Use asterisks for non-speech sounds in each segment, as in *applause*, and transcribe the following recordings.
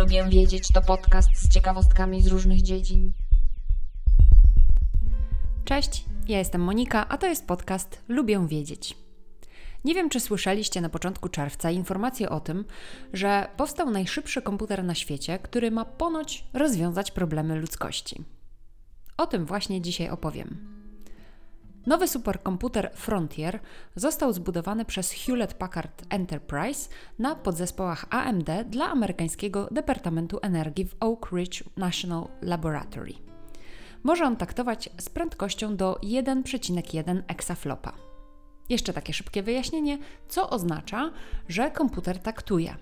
Lubię wiedzieć to podcast z ciekawostkami z różnych dziedzin. Cześć, ja jestem Monika, a to jest podcast Lubię wiedzieć. Nie wiem, czy słyszeliście na początku czerwca informację o tym, że powstał najszybszy komputer na świecie, który ma ponoć rozwiązać problemy ludzkości. O tym właśnie dzisiaj opowiem. Nowy superkomputer Frontier został zbudowany przez Hewlett Packard Enterprise na podzespołach AMD dla amerykańskiego Departamentu Energii w Oak Ridge National Laboratory. Może on taktować z prędkością do 1,1 exaflopa. Jeszcze takie szybkie wyjaśnienie, co oznacza, że komputer taktuje.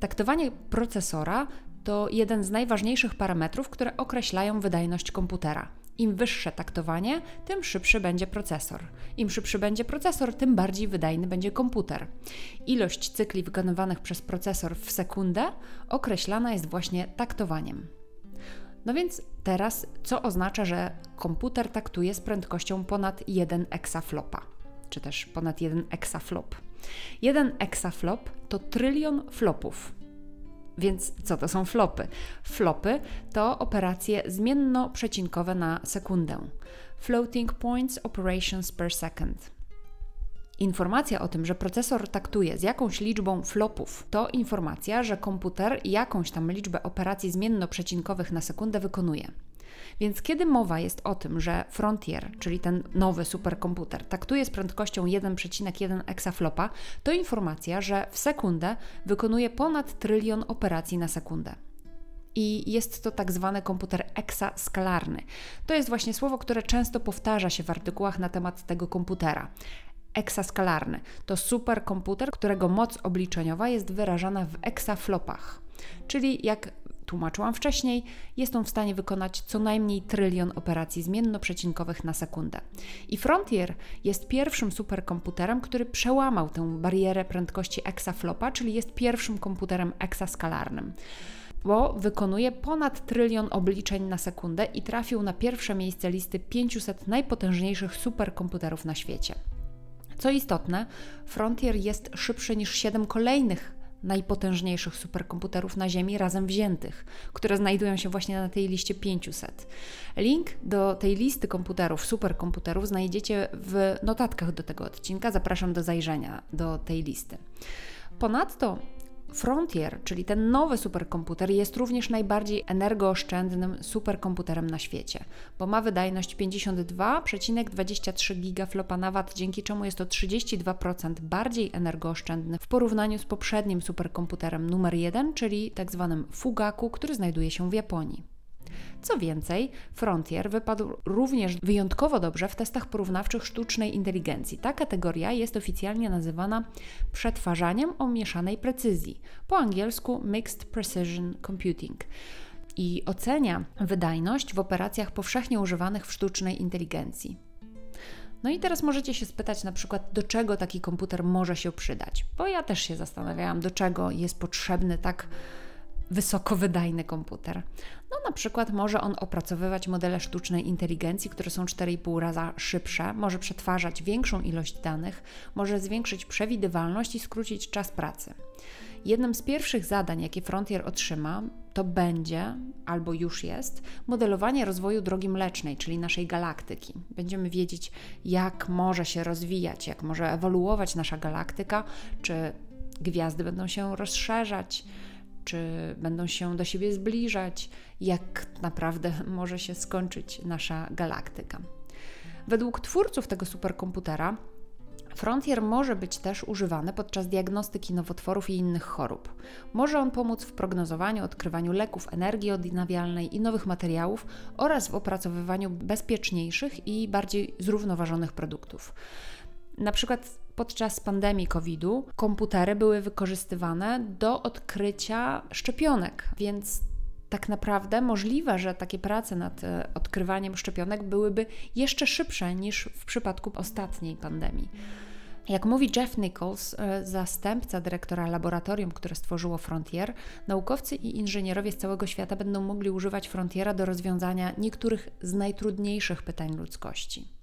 Taktowanie procesora to jeden z najważniejszych parametrów, które określają wydajność komputera. Im wyższe taktowanie, tym szybszy będzie procesor. Im szybszy będzie procesor, tym bardziej wydajny będzie komputer. Ilość cykli wykonywanych przez procesor w sekundę określana jest właśnie taktowaniem. No więc teraz, co oznacza, że komputer taktuje z prędkością ponad 1 exaflopa, czy też ponad 1 exaflop. 1 exaflop to trylion flopów. Więc co to są flopy? Flopy to operacje zmienno-przecinkowe na sekundę. Floating points operations per second. Informacja o tym, że procesor taktuje z jakąś liczbą flopów, to informacja, że komputer jakąś tam liczbę operacji zmienno-przecinkowych na sekundę wykonuje. Więc kiedy mowa jest o tym, że Frontier, czyli ten nowy superkomputer, taktuje z prędkością 1,1 exaflopa, to informacja, że w sekundę wykonuje ponad trylion operacji na sekundę i jest to tak zwany komputer eksaskalarny. To jest właśnie słowo, które często powtarza się w artykułach na temat tego komputera. Eksaskalarny to superkomputer, którego moc obliczeniowa jest wyrażana w eksaflopach. Czyli jak tłumaczyłam wcześniej, jest on w stanie wykonać co najmniej trylion operacji zmienno-przecinkowych na sekundę. I Frontier jest pierwszym superkomputerem, który przełamał tę barierę prędkości exaflopa, czyli jest pierwszym komputerem eksaskalarnym bo wykonuje ponad trylion obliczeń na sekundę i trafił na pierwsze miejsce listy 500 najpotężniejszych superkomputerów na świecie. Co istotne, Frontier jest szybszy niż 7 kolejnych najpotężniejszych superkomputerów na Ziemi razem wziętych, które znajdują się właśnie na tej liście 500. Link do tej listy komputerów, superkomputerów znajdziecie w notatkach do tego odcinka. Zapraszam do zajrzenia do tej listy. Ponadto Frontier, czyli ten nowy superkomputer, jest również najbardziej energooszczędnym superkomputerem na świecie, bo ma wydajność 52,23 gigaflopa na watt, dzięki czemu jest to 32% bardziej energooszczędny w porównaniu z poprzednim superkomputerem numer 1, czyli tzw. Tak Fugaku, który znajduje się w Japonii. Co więcej, Frontier wypadł również wyjątkowo dobrze w testach porównawczych sztucznej inteligencji. Ta kategoria jest oficjalnie nazywana przetwarzaniem o mieszanej precyzji, po angielsku Mixed Precision Computing i ocenia wydajność w operacjach powszechnie używanych w sztucznej inteligencji. No i teraz możecie się spytać na przykład, do czego taki komputer może się przydać. Bo ja też się zastanawiałam, do czego jest potrzebny tak wysokowydajny komputer. No na przykład może on opracowywać modele sztucznej inteligencji, które są 4,5 raza szybsze, może przetwarzać większą ilość danych, może zwiększyć przewidywalność i skrócić czas pracy. Jednym z pierwszych zadań, jakie Frontier otrzyma, to będzie, albo już jest, modelowanie rozwoju drogi mlecznej, czyli naszej galaktyki. Będziemy wiedzieć, jak może się rozwijać, jak może ewoluować nasza galaktyka, czy gwiazdy będą się rozszerzać, czy będą się do siebie zbliżać, jak naprawdę *laughs* może się skończyć nasza galaktyka. Według twórców tego superkomputera, Frontier może być też używany podczas diagnostyki nowotworów i innych chorób. Może on pomóc w prognozowaniu, odkrywaniu leków, energii odnawialnej i nowych materiałów oraz w opracowywaniu bezpieczniejszych i bardziej zrównoważonych produktów. Na przykład podczas pandemii COVID-u komputery były wykorzystywane do odkrycia szczepionek, więc tak naprawdę możliwe, że takie prace nad e, odkrywaniem szczepionek byłyby jeszcze szybsze niż w przypadku ostatniej pandemii. Jak mówi Jeff Nichols, e, zastępca dyrektora laboratorium, które stworzyło Frontier, naukowcy i inżynierowie z całego świata będą mogli używać Frontiera do rozwiązania niektórych z najtrudniejszych pytań ludzkości.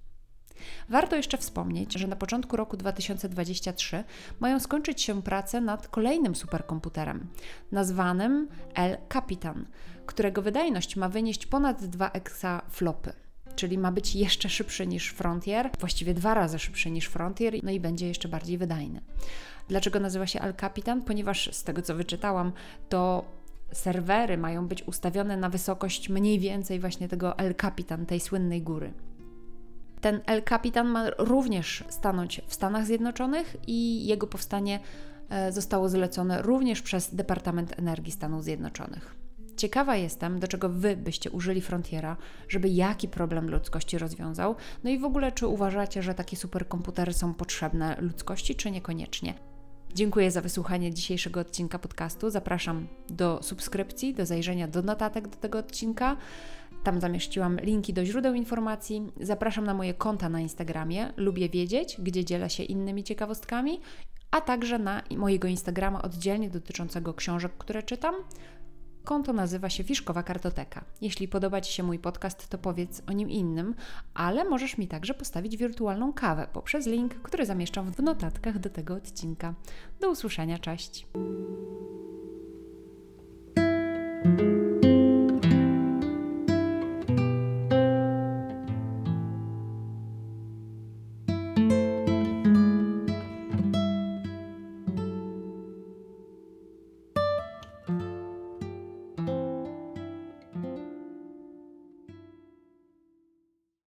Warto jeszcze wspomnieć, że na początku roku 2023 mają skończyć się prace nad kolejnym superkomputerem, nazwanym El Capitan, którego wydajność ma wynieść ponad 2 exaflopy czyli ma być jeszcze szybszy niż Frontier, właściwie dwa razy szybszy niż Frontier, no i będzie jeszcze bardziej wydajny. Dlaczego nazywa się El Capitan? Ponieważ z tego co wyczytałam, to serwery mają być ustawione na wysokość mniej więcej właśnie tego El Capitan, tej słynnej góry. Ten El Capitan ma również stanąć w Stanach Zjednoczonych i jego powstanie e, zostało zlecone również przez Departament Energii Stanów Zjednoczonych. Ciekawa jestem, do czego Wy byście użyli Frontiera, żeby jaki problem ludzkości rozwiązał. No i w ogóle, czy uważacie, że takie superkomputery są potrzebne ludzkości, czy niekoniecznie? Dziękuję za wysłuchanie dzisiejszego odcinka podcastu. Zapraszam do subskrypcji, do zajrzenia do notatek do tego odcinka. Tam zamieściłam linki do źródeł informacji. Zapraszam na moje konta na Instagramie. Lubię wiedzieć, gdzie dzielę się innymi ciekawostkami, a także na mojego Instagrama oddzielnie dotyczącego książek, które czytam. Konto nazywa się Fiszkowa Kartoteka. Jeśli podoba Ci się mój podcast, to powiedz o nim innym, ale możesz mi także postawić wirtualną kawę poprzez link, który zamieszczam w notatkach do tego odcinka. Do usłyszenia, cześć!